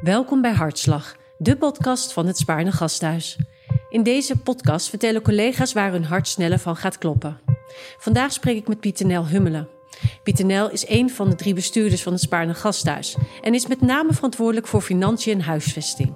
Welkom bij Hartslag, de podcast van het Spaarne Gasthuis. In deze podcast vertellen collega's waar hun hart sneller van gaat kloppen. Vandaag spreek ik met Pieter Nel Hummelen. Pieter Nel is een van de drie bestuurders van het Spaarne Gasthuis en is met name verantwoordelijk voor financiën en huisvesting.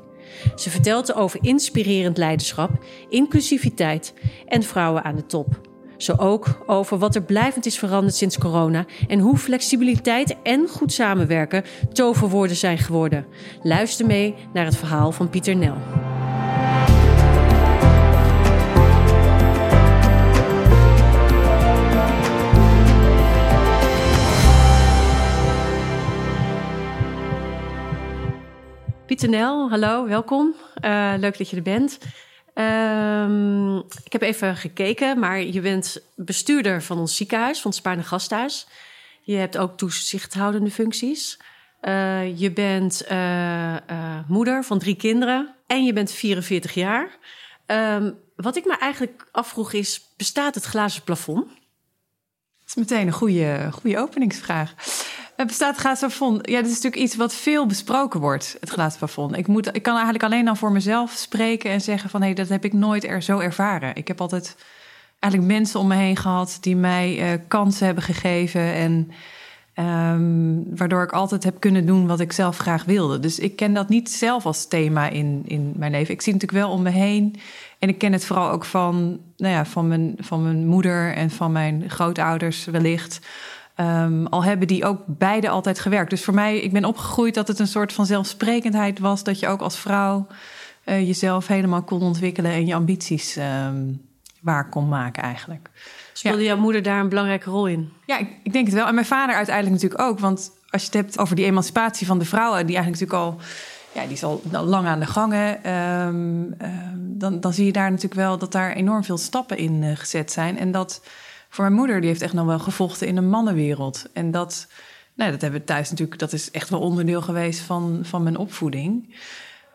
Ze vertelt over inspirerend leiderschap, inclusiviteit en vrouwen aan de top. Zo ook over wat er blijvend is veranderd sinds corona en hoe flexibiliteit en goed samenwerken toverwoorden zijn geworden. Luister mee naar het verhaal van Pieter Nel. Pieter Nel, hallo, welkom. Uh, leuk dat je er bent. Um, ik heb even gekeken, maar je bent bestuurder van ons ziekenhuis, van het Spaarne Gasthuis. Je hebt ook toezichthoudende functies. Uh, je bent uh, moeder van drie kinderen en je bent 44 jaar. Um, wat ik me eigenlijk afvroeg is, bestaat het glazen plafond? Dat is meteen een goede, goede openingsvraag. Het bestaat glazen plafond. Ja, dat is natuurlijk iets wat veel besproken wordt, het glazen. Ik, moet, ik kan eigenlijk alleen dan voor mezelf spreken en zeggen van... hé, hey, dat heb ik nooit er zo ervaren. Ik heb altijd eigenlijk mensen om me heen gehad... die mij uh, kansen hebben gegeven en... Um, waardoor ik altijd heb kunnen doen wat ik zelf graag wilde. Dus ik ken dat niet zelf als thema in, in mijn leven. Ik zie het natuurlijk wel om me heen. En ik ken het vooral ook van, nou ja, van, mijn, van mijn moeder en van mijn grootouders wellicht. Um, al hebben die ook beide altijd gewerkt. Dus voor mij, ik ben opgegroeid dat het een soort van zelfsprekendheid was. Dat je ook als vrouw uh, jezelf helemaal kon ontwikkelen en je ambities um, waar kon maken eigenlijk. Speelde ja. jouw moeder daar een belangrijke rol in? Ja, ik, ik, denk het wel. En mijn vader uiteindelijk natuurlijk ook. Want als je het hebt over die emancipatie van de vrouwen, die eigenlijk natuurlijk al. Ja, die is al lang aan de gangen. Um, dan, dan zie je daar natuurlijk wel dat daar enorm veel stappen in uh, gezet zijn. En dat voor mijn moeder, die heeft echt nog wel gevochten in een mannenwereld. En dat, nou, dat hebben we thuis natuurlijk, dat is echt wel onderdeel geweest van, van mijn opvoeding.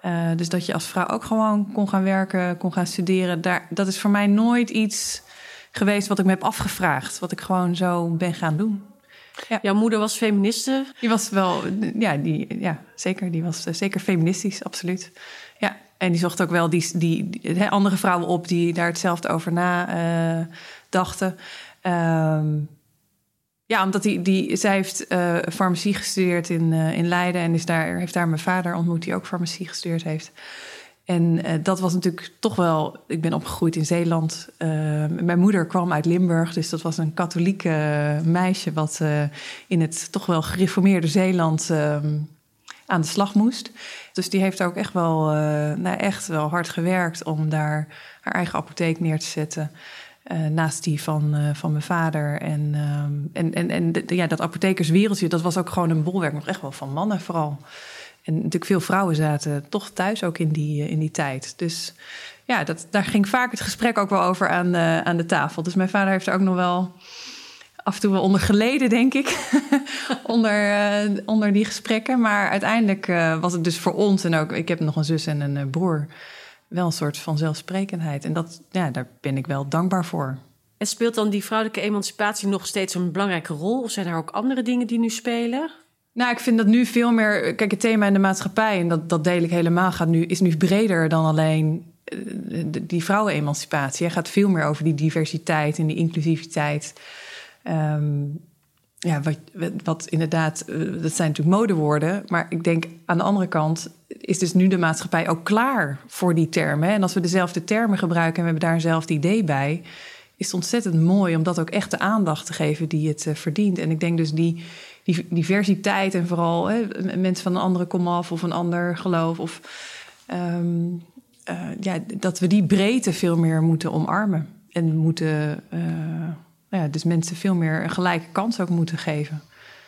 Uh, dus dat je als vrouw ook gewoon kon gaan werken, kon gaan studeren. Daar, dat is voor mij nooit iets geweest wat ik me heb afgevraagd. Wat ik gewoon zo ben gaan doen. Ja. Jouw moeder was feministe? Die was wel, ja, die, ja zeker. Die was zeker feministisch, absoluut. Ja, en die zocht ook wel die, die, die andere vrouwen op die daar hetzelfde over na uh, dachten. Um, ja, omdat die, die, zij heeft uh, farmacie gestudeerd in, uh, in Leiden en is daar, heeft daar mijn vader ontmoet, die ook farmacie gestudeerd heeft. En uh, dat was natuurlijk toch wel. Ik ben opgegroeid in Zeeland. mijn moeder kwam uit Limburg, dus dat was een katholieke meisje wat in het toch wel gereformeerde Zeeland ehm, aan de slag moest. Dus die heeft ook echt wel, nou, echt wel hard gewerkt om daar haar eigen apotheek neer te zetten. Uh, naast die van, uh, van mijn vader. En, um, en, en, en ja, dat apothekerswereldje, dat was ook gewoon een bolwerk, nog echt wel van mannen vooral. En natuurlijk veel vrouwen zaten toch thuis ook in die, uh, in die tijd. Dus ja, dat, daar ging vaak het gesprek ook wel over aan, aan de tafel. Dus mijn vader heeft er ook nog wel af en toe wel onder geleden, denk ik. onder, onder die gesprekken. Maar uiteindelijk was het dus voor ons en ook, ik heb nog een zus en een broer wel een soort van zelfsprekendheid. En dat, ja, daar ben ik wel dankbaar voor. En speelt dan die vrouwelijke emancipatie nog steeds een belangrijke rol? Of zijn er ook andere dingen die nu spelen? Nou, ik vind dat nu veel meer. Kijk, het thema in de maatschappij, en dat, dat deel ik helemaal, gaat nu, is nu breder dan alleen uh, die vrouwenemancipatie. Het gaat veel meer over die diversiteit en die inclusiviteit. Um, ja, wat, wat inderdaad, uh, dat zijn natuurlijk modewoorden. Maar ik denk aan de andere kant is dus nu de maatschappij ook klaar voor die termen. En als we dezelfde termen gebruiken en we hebben daar eenzelfde idee bij, is het ontzettend mooi om dat ook echt de aandacht te geven die het uh, verdient. En ik denk dus die, die diversiteit en vooral hè, mensen van een andere komaf of een ander geloof. Of, um, uh, ja, dat we die breedte veel meer moeten omarmen. En moeten, uh, ja, dus mensen veel meer een gelijke kans ook moeten geven.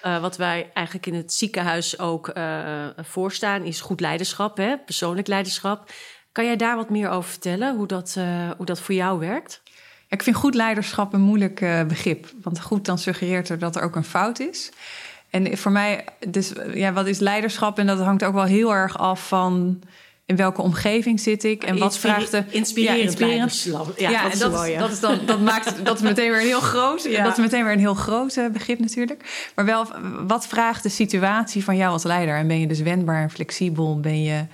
Uh, wat wij eigenlijk in het ziekenhuis ook uh, voorstaan, is goed leiderschap, hè? persoonlijk leiderschap. Kan jij daar wat meer over vertellen, hoe dat, uh, hoe dat voor jou werkt? Ja, ik vind goed leiderschap een moeilijk begrip. Want goed, dan suggereert er dat er ook een fout is. En voor mij, dus ja, wat is leiderschap? En dat hangt ook wel heel erg af van in welke omgeving zit ik en wat vraagt de inspirerend, ja, inspirerend. Ja, ja dat, dat, dat, is dan dat maakt dat is meteen weer een heel groot ja. dat is meteen weer een heel groot uh, begrip natuurlijk. Maar wel wat vraagt de situatie van jou als leider en ben je dus wendbaar en flexibel? Ben je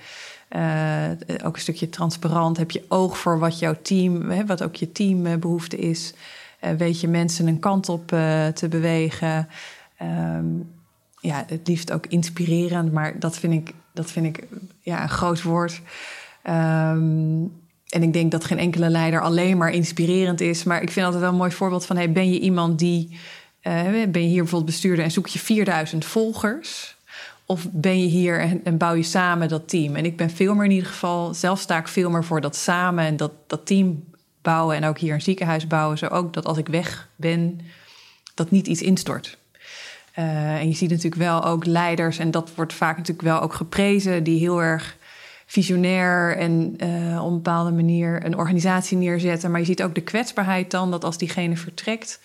uh, ook een stukje transparant? Heb je oog voor wat jouw team, hè, wat ook je teambehoefte is? Uh, weet je mensen een kant op te bewegen? Um, ja, het liefst ook inspirerend, maar dat vind ik, dat vind ik ja, een groot woord. Um, en ik denk dat geen enkele leider alleen maar inspirerend is. Maar ik vind altijd wel een mooi voorbeeld van: hey, ben je iemand die. Uh, ben je hier bijvoorbeeld bestuurder en zoek je 4000 volgers? Of ben je hier en, en, bouw je samen dat team? En ik ben veel meer in ieder geval, zelf sta ik veel meer voor dat samen en dat, dat team bouwen. En ook hier een ziekenhuis bouwen. Zo ook dat als ik weg ben, dat niet iets instort. Uh, en je ziet natuurlijk wel ook leiders, en dat wordt vaak natuurlijk wel ook geprezen, die heel erg visionair en uh, op een bepaalde manier een organisatie neerzetten. Maar je ziet ook de kwetsbaarheid dan, dat als diegene vertrekt,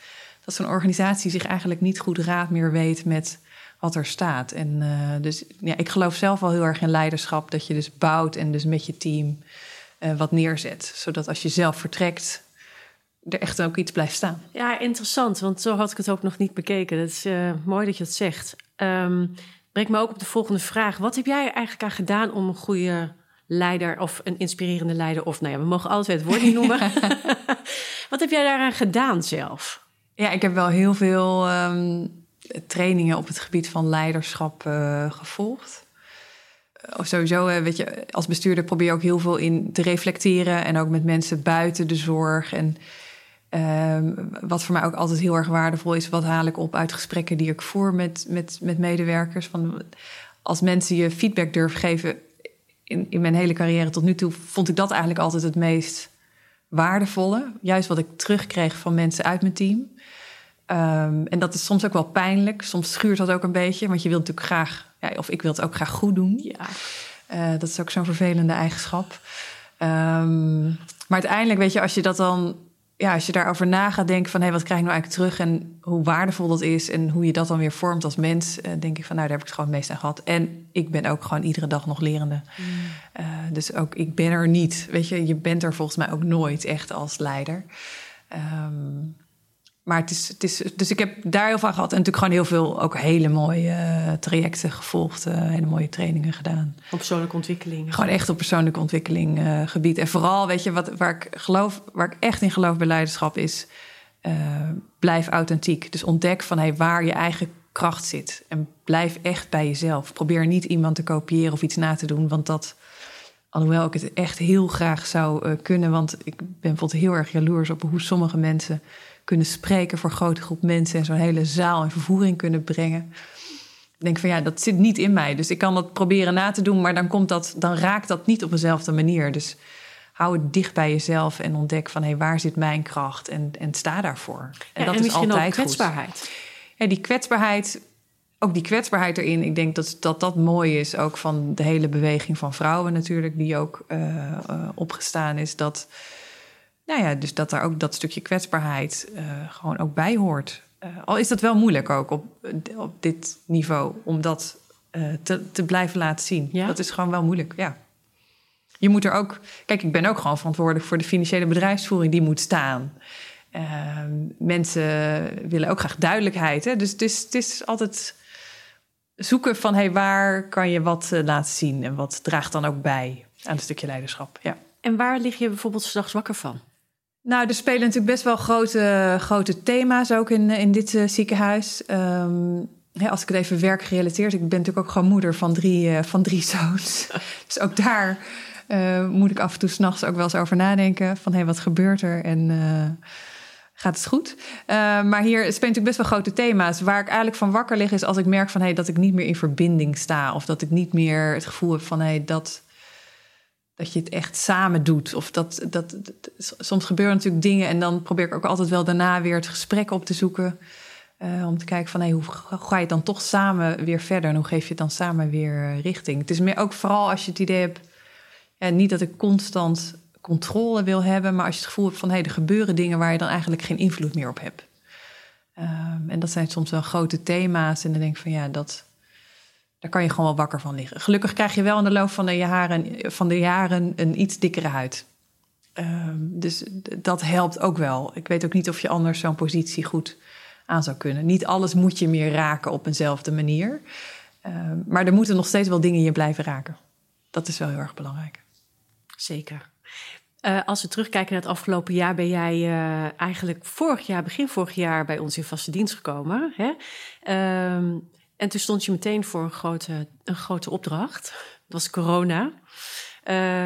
dat zo'n organisatie zich eigenlijk niet goed raad meer weet met wat er staat. En uh, dus ja, ik geloof zelf wel heel erg in leiderschap, dat je dus bouwt en dus met je team wat neerzet. Zodat als je zelf vertrekt, er echt ook iets blijft staan. Ja, interessant, want zo had ik het ook nog niet bekeken. Het is uh, mooi dat je het zegt. Um, brengt me ook op de volgende vraag. Wat heb jij eigenlijk aan gedaan om een goede leider of een inspirerende leider... of nou ja, we mogen altijd het woord niet noemen. Wat heb jij daaraan gedaan zelf? Ja, ik heb wel heel veel um, trainingen op het gebied van leiderschap uh, gevolgd. Of sowieso, weet je, als bestuurder probeer je ook heel veel in te reflecteren... en ook met mensen buiten de zorg en Um, wat voor mij ook altijd heel erg waardevol is, wat haal ik op uit gesprekken die ik voer met, met, met medewerkers. Van, als mensen je feedback durven geven, in, in mijn hele carrière tot nu toe, vond ik dat eigenlijk altijd het meest waardevolle. Juist wat ik terugkreeg van mensen uit mijn team. Um, en dat is soms ook wel pijnlijk. Soms schuurt dat ook een beetje, want je wilt natuurlijk graag, ja, of ik wil het ook graag goed doen. Ja. Uh, dat is ook zo'n vervelende eigenschap. Um, maar uiteindelijk, weet je, als je dat dan ja, als je daarover na gaat denken van hé, hey, wat krijg ik nou eigenlijk terug en hoe waardevol dat is en hoe je dat dan weer vormt als mens, uh, denk ik van nou, daar heb ik het gewoon het meest aan gehad. En ik ben ook gewoon iedere dag nog lerende. Mm. Uh, dus ook ik ben er niet. Weet je, je bent er volgens mij ook nooit echt als leider. Um, maar het is, het is, dus ik heb daar heel veel gehad. En natuurlijk gewoon heel veel ook hele mooie uh, trajecten gevolgd. Uh, hele mooie trainingen gedaan. Op persoonlijke ontwikkeling. Gewoon echt op persoonlijke ontwikkeling uh, gebied. En vooral, weet je, wat, waar, ik geloof, waar ik echt in geloof bij leiderschap is... blijf authentiek. Dus ontdek van hey, waar je eigen kracht zit. En blijf echt bij jezelf. Probeer niet iemand te kopiëren of iets na te doen. Want dat, alhoewel ik het echt heel graag zou kunnen... want ik ben bijvoorbeeld heel erg jaloers op hoe sommige mensen kunnen spreken voor een grote groep mensen en zo'n hele zaal in vervoering kunnen brengen. Ik denk van ja, dat zit niet in mij. Dus ik kan dat proberen na te doen, maar dan, komt dat, dan raakt dat niet op dezelfde manier. Dus hou het dicht bij jezelf en ontdek van hé, hey, waar zit mijn kracht en, en sta daarvoor. En dat is altijd ook kwetsbaarheid. Goed. Ja, die kwetsbaarheid, ook die kwetsbaarheid erin. Ik denk dat dat, dat mooi is ook van de hele beweging van vrouwen natuurlijk, die ook uh, uh, opgestaan is. Dat nou ja, dus dat daar ook dat stukje kwetsbaarheid uh, gewoon ook bij hoort. Uh, al is dat wel moeilijk ook op, op dit niveau om dat uh, te, te blijven laten zien. Ja? Dat is gewoon wel moeilijk, ja. Je moet er ook... Kijk, ik ben ook gewoon verantwoordelijk voor de financiële bedrijfsvoering die moet staan. mensen willen ook graag duidelijkheid. Hè? Dus het is, het is altijd zoeken van... Hey, waar kan je wat laten zien en wat draagt dan ook bij aan een stukje leiderschap. Ja. En waar lig je bijvoorbeeld s'nachts wakker van? Nou, er spelen natuurlijk best wel grote, grote thema's ook in, in dit uh, ziekenhuis. Um, als ik het even werkgerelateerd, ik ben natuurlijk ook gewoon moeder van drie, uh, van drie zoons. dus ook daar uh, moet ik af en toe s'nachts ook wel eens over nadenken. Van hé, hey, wat gebeurt er en gaat het goed? maar hier spelen natuurlijk best wel grote thema's. Waar ik eigenlijk van wakker lig is als ik merk van hey, dat ik niet meer in verbinding sta. Of dat ik niet meer het gevoel heb van hey, dat dat je het echt samen doet. Of dat, dat, soms gebeuren natuurlijk dingen en dan probeer ik ook altijd wel daarna weer het gesprek op te zoeken. Uh, om te kijken van hey, hoe ga je het dan toch samen weer verder en hoe geef je het dan samen weer eh, richting. Het is meer ook vooral als je het idee hebt, ja, niet dat ik constant controle wil hebben, maar als je het gevoel hebt van hey, er gebeuren dingen waar je dan eigenlijk geen invloed meer op hebt. Um, en dat zijn soms wel grote thema's en dan denk ik van ja, dat, daar kan je gewoon wel wakker van liggen. Gelukkig krijg je wel in de loop van de jaren, van de jaren een iets dikkere huid. Ehm, dus dat helpt ook wel. Ik weet ook niet of je anders zo'n positie goed aan zou kunnen. Niet alles moet je meer raken op eenzelfde manier. Ehm, maar er moeten nog steeds wel dingen je blijven raken. Dat is wel heel erg belangrijk. Zeker. Uh, als we terugkijken naar het afgelopen jaar, ben jij uh, eigenlijk vorig jaar, begin vorig jaar, bij ons in vaste dienst gekomen. Hè? Um, en toen stond je meteen voor een grote, een grote opdracht. Dat was corona. Uh,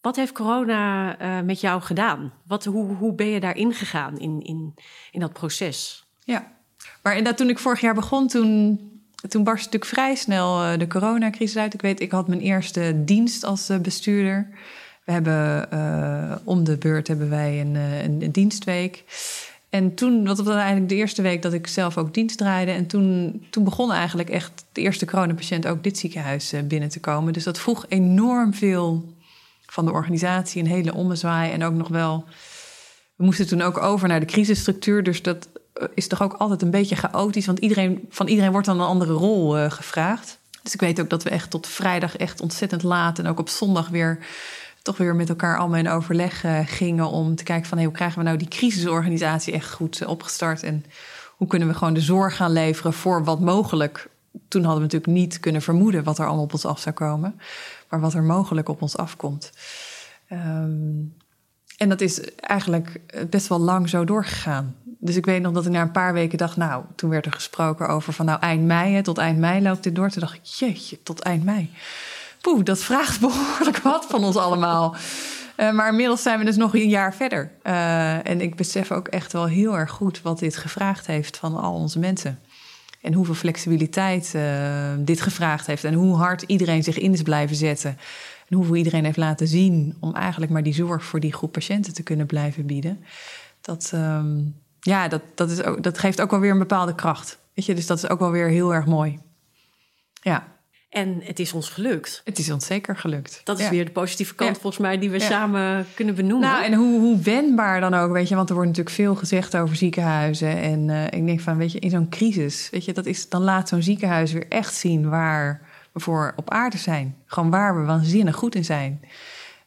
wat heeft corona uh, met jou gedaan? Wat, hoe, hoe ben je daarin gegaan in, in, in dat proces? Ja, maar inderdaad, toen ik vorig jaar begon, toen, toen barst natuurlijk vrij snel uh, de coronacrisis uit. Ik weet, ik had mijn eerste dienst als bestuurder. We hebben om de beurt hebben wij een, een, een dienstweek. En toen, wat was eigenlijk de eerste week dat ik zelf ook dienst draaide. En toen, toen begon eigenlijk echt de eerste coronapatiënt ook dit ziekenhuis eh, binnen te komen. Dus dat vroeg enorm veel van de organisatie, een hele ommezwaai. En ook nog wel, we moesten toen ook over naar de crisisstructuur. Dus dat eh, is toch ook altijd een beetje chaotisch. Want iedereen, van iedereen wordt dan een andere rol uh, gevraagd. Dus ik weet ook dat we echt tot vrijdag echt ontzettend laat en ook op zondag weer toch weer met elkaar allemaal in overleg uh, gingen om te kijken van hey, hoe krijgen we nou die crisisorganisatie echt goed uh, opgestart en hoe kunnen we gewoon de zorg gaan leveren voor wat mogelijk. Toen hadden we natuurlijk niet kunnen vermoeden wat er allemaal op ons af zou komen, maar wat er mogelijk op ons afkomt. Um, en dat is eigenlijk best wel lang zo doorgegaan. Dus ik weet nog dat ik na een paar weken dacht, nou, toen werd er gesproken over van nou eind mei, tot eind mei loopt dit door. Toen dacht ik, jeetje, tot eind mei dat vraagt behoorlijk wat van ons allemaal. Uh, maar inmiddels zijn we dus nog een jaar verder. Uh, en ik besef ook echt wel heel erg goed wat dit gevraagd heeft van al onze mensen. En hoeveel flexibiliteit uh, dit gevraagd heeft. En hoe hard iedereen zich in is blijven zetten. En hoeveel iedereen heeft laten zien om eigenlijk maar die zorg voor die groep patiënten te kunnen blijven bieden. Dat, um, ja, dat, dat, is ook, dat geeft ook wel weer een bepaalde kracht. Weet je, dus dat is ook wel weer heel erg mooi. Ja. En het is ons gelukt. Het is ons zeker gelukt. Dat is weer de positieve kant volgens mij die we samen kunnen benoemen. Nou, en hoe, hoe wendbaar dan ook, weet je. Want er wordt natuurlijk veel gezegd over ziekenhuizen. En uh, ik denk van, weet je, in zo'n crisis, weet je, dat is, dan laat zo'n ziekenhuis weer echt zien waar we voor op aarde zijn. Gewoon waar we waanzinnig goed in zijn.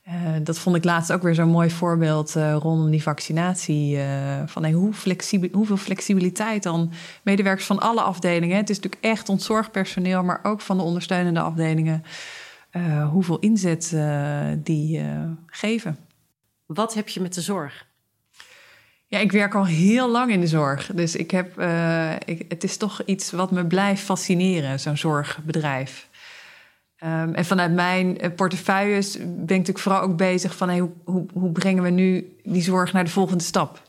Uh, dat vond ik laatst ook weer zo'n mooi voorbeeld uh, rondom die vaccinatie. Uh, van hey, hoe flexibel, hoeveel flexibiliteit dan medewerkers van alle afdelingen. Het is natuurlijk echt ons zorgpersoneel, maar ook van de ondersteunende afdelingen. hoeveel inzet die geven. Wat heb je met de zorg? Ja, ik werk al heel lang in de zorg. Dus ik heb, ik, het is toch iets wat me blijft fascineren, zo'n zorgbedrijf. Um, en vanuit mijn eh, portefeuilles ben ik natuurlijk vooral ook bezig van hey, hoe, hoe, brengen we nu die zorg naar de volgende stap?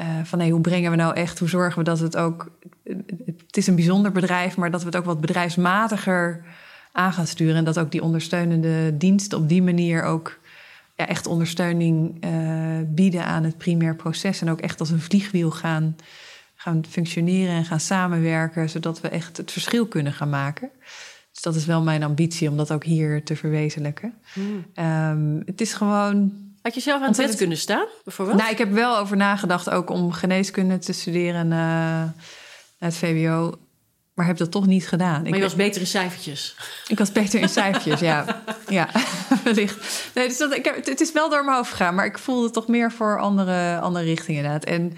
Uh, van hey, hoe brengen we nou echt, hoe zorgen we dat het ook, het is een bijzonder bedrijf, maar dat we het ook wat bedrijfsmatiger aan gaan sturen. En dat ook die ondersteunende diensten op die manier ook ja, echt ondersteuning uh, bieden aan het primair proces. En ook echt als een vliegwiel gaan, gaan functioneren en gaan samenwerken, zodat we echt het verschil kunnen gaan maken. Dus dat is wel mijn ambitie om dat ook hier te verwezenlijken. Hmm. Um, het is gewoon. Had je zelf aan het bed kunnen staan, bijvoorbeeld? Nou, ik heb wel over nagedacht ook om geneeskunde te studeren uh, naar het VWO. Maar heb dat toch niet gedaan. Maar je was beter in cijfertjes. Ik was beter in cijfertjes, ja. Ja, wellicht. Nee, dus dat, ik heb, het is wel door mijn hoofd gegaan. Maar ik voelde toch meer voor andere, andere richtingen inderdaad. En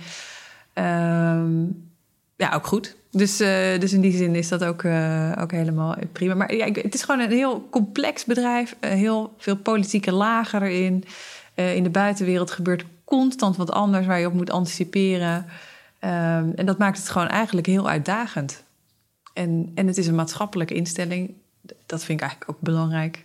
um, ja, ook goed. Dus, uh, dus in die zin is dat ook, uh, ook helemaal prima. Maar ja, het is gewoon een heel complex bedrijf. Uh, heel veel politieke lagen erin. in de buitenwereld gebeurt constant wat anders waar je op moet anticiperen. Um, en dat maakt het gewoon eigenlijk heel uitdagend. En, en het is een maatschappelijke instelling. Dat vind ik eigenlijk ook belangrijk.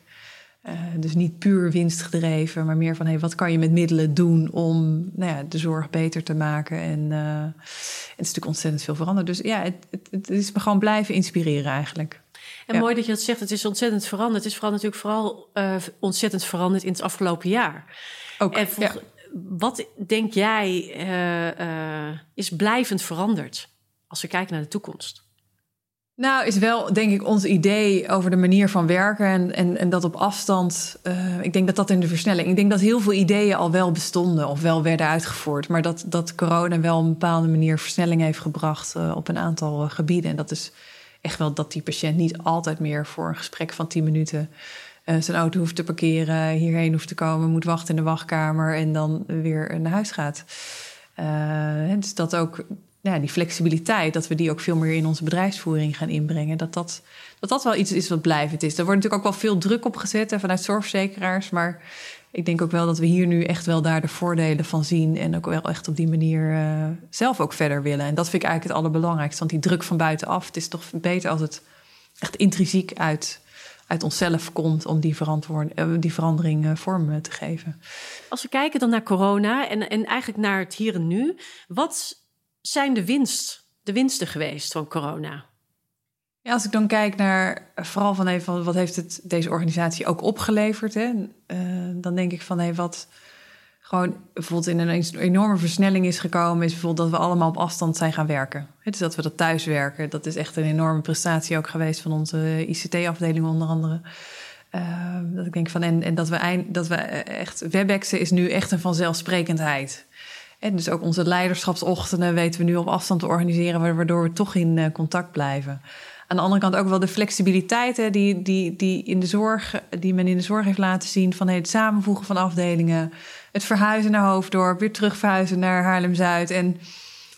Uh, dus niet puur winstgedreven, maar meer van hey, wat kan je met middelen doen om nou ja, de zorg beter te maken. En uh, het is natuurlijk ontzettend veel veranderd. Dus ja, het, het, het, is me gewoon blijven inspireren eigenlijk. En ja. mooi dat je dat zegt, het is ontzettend veranderd. Het is vooral natuurlijk vooral uh, ontzettend veranderd in het afgelopen jaar. Ook, en volg, ja. wat denk jij is blijvend veranderd als we kijken naar de toekomst? Nou, is wel denk ik ons idee over de manier van werken en, en, en dat op afstand. Uh, ik denk dat dat in de versnelling. Ik denk dat heel veel ideeën al wel bestonden of wel werden uitgevoerd. Maar dat, dat corona wel een bepaalde manier versnelling heeft gebracht uh, op een aantal uh, gebieden. En dat is echt wel dat die patiënt niet altijd meer voor een gesprek van 10 minuten zijn auto hoeft te parkeren, hierheen hoeft te komen, moet wachten in de wachtkamer en dan weer naar huis gaat. Dus dat ook ja, die flexibiliteit, dat we die ook veel meer in onze bedrijfsvoering gaan inbrengen, dat dat, dat, dat wel iets is wat blijvend is. Er wordt natuurlijk ook wel veel druk op gezet vanuit zorgverzekeraars, maar ik denk ook wel dat we hier nu echt wel daar de voordelen van zien en ook wel echt op die manier uh, zelf ook verder willen. En dat vind ik eigenlijk het allerbelangrijkste, want die druk van buitenaf, het is toch beter als het echt intrinsiek uit uit onszelf komt om die, uh, die verandering uh, vorm te geven. Als we kijken dan naar corona en, en eigenlijk naar het hier en nu, wat zijn de, winst, de winsten geweest van corona? Ja, als ik dan kijk naar vooral van even wat heeft het deze organisatie ook opgeleverd, hè? Uh, dan denk ik van hey, wat gewoon bijvoorbeeld in een enorme versnelling is gekomen, is bijvoorbeeld dat we allemaal op afstand zijn gaan werken. Dus dat we dat thuis werken. Dat is echt een enorme prestatie ook geweest van onze ICT-afdeling onder andere. Uh, dat ik denk van en, en dat we eind, dat we echt Webexen is nu echt een vanzelfsprekendheid. En dus ook onze leiderschapsochtenden weten we nu op afstand te organiseren, waardoor we toch in uh, contact blijven. Aan de andere kant ook wel de flexibiliteit hè, die, die, die, in de zorg, die men in de zorg heeft laten zien van het samenvoegen van afdelingen, het verhuizen naar Hoofddorp, weer terug verhuizen naar Haarlem-Zuid. En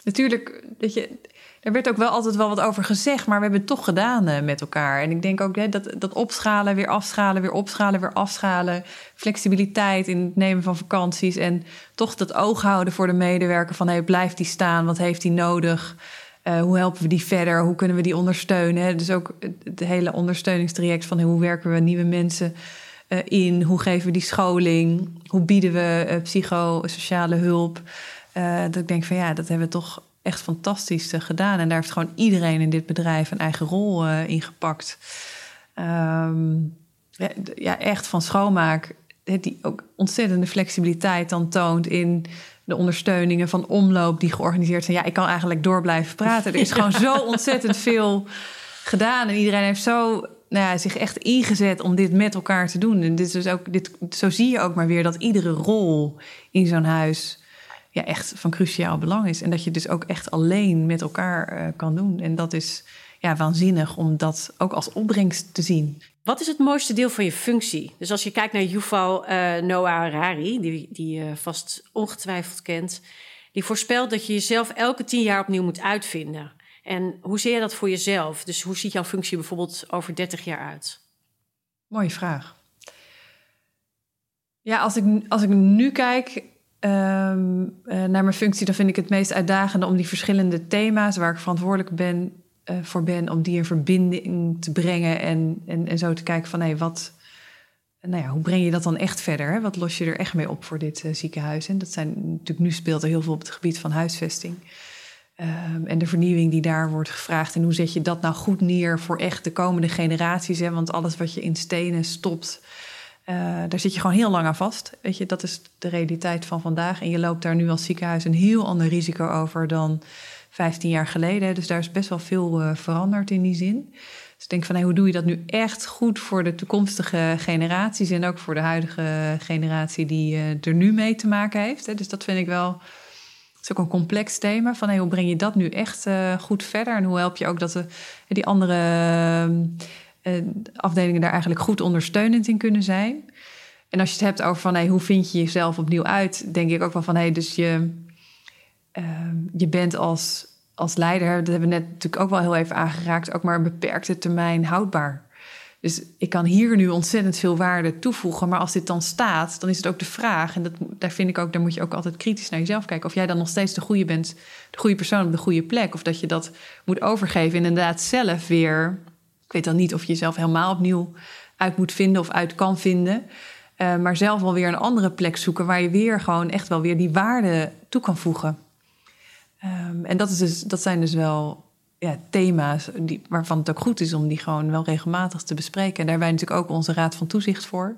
natuurlijk, weet je, er werd ook wel altijd wel wat over gezegd, maar we hebben het toch gedaan uh, met elkaar. En ik denk ook hè, dat, dat opschalen, weer afschalen, weer opschalen, weer afschalen. Flexibiliteit in het nemen van vakanties. En toch dat oog houden voor de medewerker van hey, blijft die staan? Wat heeft die nodig? Uh, hoe helpen we die verder? Hoe kunnen we die ondersteunen? Dus ook het hele ondersteuningstraject van hoe werken we nieuwe mensen uh, in? Hoe geven we die scholing? Hoe bieden we psychosociale hulp? Dat ik denk van ja, dat hebben we toch echt fantastisch gedaan. En daar heeft gewoon iedereen in dit bedrijf een eigen rol in gepakt. Um, ja, echt van schoonmaak, die ook ontzettende flexibiliteit dan toont in de ondersteuningen van omloop die georganiseerd zijn. Ja, ik kan eigenlijk door blijven praten. Er is gewoon zo ontzettend veel gedaan. En iedereen heeft zo nou ja, zich echt ingezet om dit met elkaar te doen. En dit is ook, dit, zo zie je ook maar weer dat iedere rol in zo'n huis ja, echt van cruciaal belang is. En dat je dus ook echt alleen met elkaar uh, kan doen. En dat is ja, waanzinnig om dat ook als opbrengst te zien. Wat is het mooiste deel van je functie? Dus als je kijkt naar Yuval uh, Noah Harari, die, die je vast ongetwijfeld kent, die voorspelt dat je jezelf elke tien jaar opnieuw moet uitvinden. En hoe zie je dat voor jezelf? Dus hoe ziet jouw functie bijvoorbeeld over 30 jaar uit? Mooie vraag. Ja, als ik, als ik nu kijk um, naar mijn functie, dan vind ik het meest uitdagende om die verschillende thema's waar ik verantwoordelijk ben uh, voor ben om die in verbinding te brengen en, en, en zo te kijken van hé, wat, nou ja, hoe breng je dat dan echt verder? Hè? Wat los je er echt mee op voor dit uh, ziekenhuis? En dat zijn natuurlijk nu speelt er heel veel op het gebied van huisvesting. Um, en de vernieuwing die daar wordt gevraagd. En hoe zet je dat nou goed neer voor echt de komende generaties? Hè? Want alles wat je in stenen stopt, uh, daar zit je gewoon heel lang aan vast. Weet je, dat is de realiteit van vandaag. En je loopt daar nu als ziekenhuis een heel ander risico over dan 15 jaar geleden. Dus daar is best wel veel uh, veranderd in die zin. Dus ik denk van hey, hoe doe je dat nu echt goed voor de toekomstige generaties en ook voor de huidige generatie die uh, er nu mee te maken heeft. Hè? Dus dat vind ik wel. Dat is ook een complex thema. Van hey, hoe breng je dat nu echt goed verder? En hoe help je ook dat de, die andere afdelingen daar eigenlijk goed ondersteunend in kunnen zijn? En als je het hebt over van hey, hoe vind je jezelf opnieuw uit, denk ik ook wel van hey, dus je Ehm, je bent als, als leider, dat hebben we net natuurlijk ook wel heel even aangeraakt, ook maar een beperkte termijn houdbaar. Dus ik kan hier nu ontzettend veel waarde toevoegen. Maar als dit dan staat, dan is het ook de vraag. En dat, daar vind ik ook, daar moet je ook altijd kritisch naar jezelf kijken. Of jij dan nog steeds de goede bent, de goede persoon op de goede plek. Of dat je dat moet overgeven. En inderdaad zelf weer. Ik weet dan niet of je jezelf helemaal opnieuw uit moet vinden of uit kan vinden. Uh, maar zelf wel weer een andere plek zoeken waar je weer gewoon echt wel weer die waarde toe kan voegen. Um, en dat, is dus, dat zijn dus wel ja, thema's die, waarvan het ook goed is om die gewoon wel regelmatig te bespreken. En daar wij natuurlijk ook onze Raad van Toezicht voor,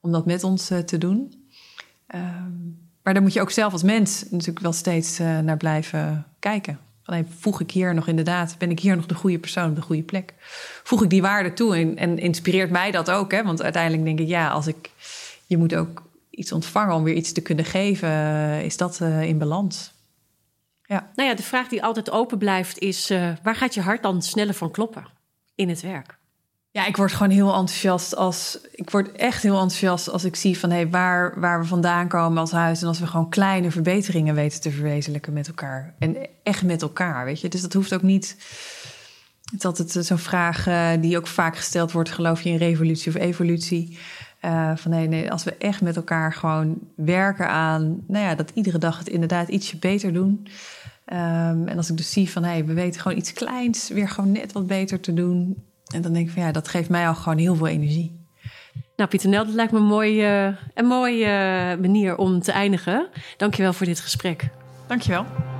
om dat met ons uh, te doen. Um, maar daar moet je ook zelf als mens natuurlijk wel steeds uh, naar blijven kijken. Voeg ik hier nog inderdaad, ben ik hier nog de goede persoon op de goede plek? Voeg ik die waarde toe en, en inspireert mij dat ook? Hè? Want uiteindelijk denk ik, ja, als ik, je moet ook iets ontvangen om weer iets te kunnen geven, is dat uh, in balans Ja. Nou ja, de vraag die altijd open blijft is: uh, waar gaat je hart dan sneller van kloppen in het werk? Ja, ik word gewoon heel enthousiast als. Ik word echt heel enthousiast als ik zie van hé, waar, waar we vandaan komen als huis. En als we gewoon kleine verbeteringen weten te verwezenlijken met elkaar. En echt met elkaar, weet je. Dus dat hoeft ook niet. Het is altijd zo'n vraag uh, die ook vaak gesteld wordt: geloof je in revolutie of evolutie? Uh, van nee, nee, als we echt met elkaar gewoon werken aan, nou ja, dat iedere dag het inderdaad ietsje beter doen. Um, en als ik dus zie van hé, hey, we weten gewoon iets kleins weer gewoon net wat beter te doen. En dan denk ik van ja, dat geeft mij al gewoon heel veel energie. Nou, Pieter Nel, dat lijkt me een mooie, een mooie manier om te eindigen. Dankjewel voor dit gesprek. Dankjewel.